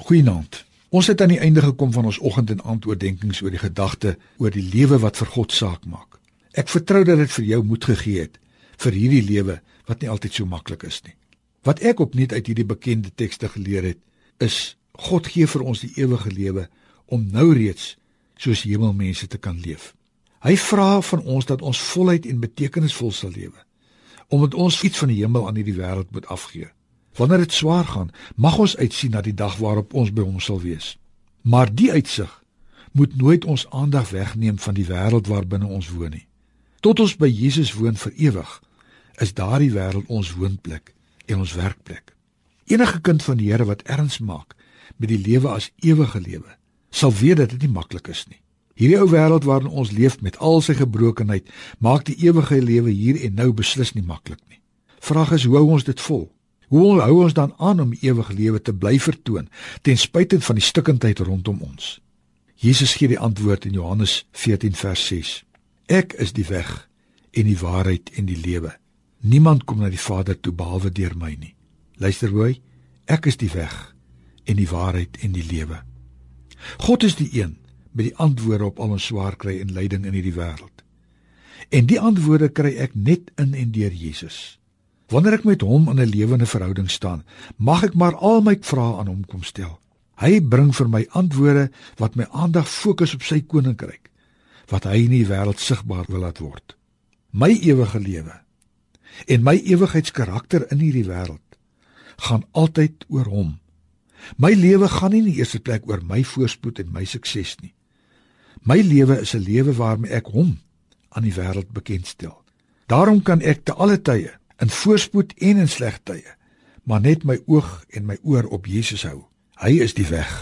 Goeienaand. Ons het aan die einde gekom van ons oggend en aand oordeenkings oor die gedagte oor die lewe wat vir God saak maak. Ek vertrou dat dit vir jou moed gegee het vir hierdie lewe wat nie altyd so maklik is nie. Wat ek opnuut uit hierdie bekende tekste geleer het, is God gee vir ons die ewige lewe om nou reeds soos hemelmense te kan leef. Hy vra van ons dat ons voluit en betekenisvol sal lewe, omdat ons iets van die hemel aan hierdie wêreld moet afgee. Wanneer dit swaar gaan, mag ons uitsien na die dag waarop ons by hom sal wees. Maar die uitsig moet nooit ons aandag wegneem van die wêreld waarbinne ons woon nie. Tot ons by Jesus woon vir ewig, is daardie wêreld ons woonplek en ons werkplek. Enige kind van die Here wat erns maak met die lewe as ewige lewe, sal weet dat dit nie maklik is nie. Hierdie ou wêreld waarin ons leef met al sy gebrokenheid, maak die ewige lewe hier en nou beslis nie maklik nie. Vraag is hoe hou ons dit vol? Hoe hou ons dan aan om ewige lewe te bly vertoon ten spyte van die stikkindheid rondom ons? Jesus gee die antwoord in Johannes 14 vers 6. Ek is die weg en die waarheid en die lewe. Niemand kom na die Vader toe behalwe deur my nie. Luister hoor, ek is die weg en die waarheid en die lewe. God is die een met die antwoorde op al ons swaar kry en lyding in hierdie wêreld. En die antwoorde kry ek net in en deur Jesus. Wanneer ek met hom in 'n lewende verhouding staan, mag ek maar al my vrae aan hom kom stel. Hy bring vir my antwoorde wat my aandag fokus op sy koninkryk, wat hy in die wêreld sigbaar wil laat word. My ewige lewe en my ewigheidskarakter in hierdie wêreld gaan altyd oor hom. My lewe gaan nie in die eerste plek oor my voorspoed en my sukses nie. My lewe is 'n lewe waarmee ek hom aan die wêreld bekendstel. Daarom kan ek te alle tye in voorspoed en in slegte tye, maar net my oog en my oor op Jesus hou. Hy is die weg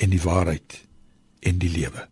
en die waarheid en die lewe.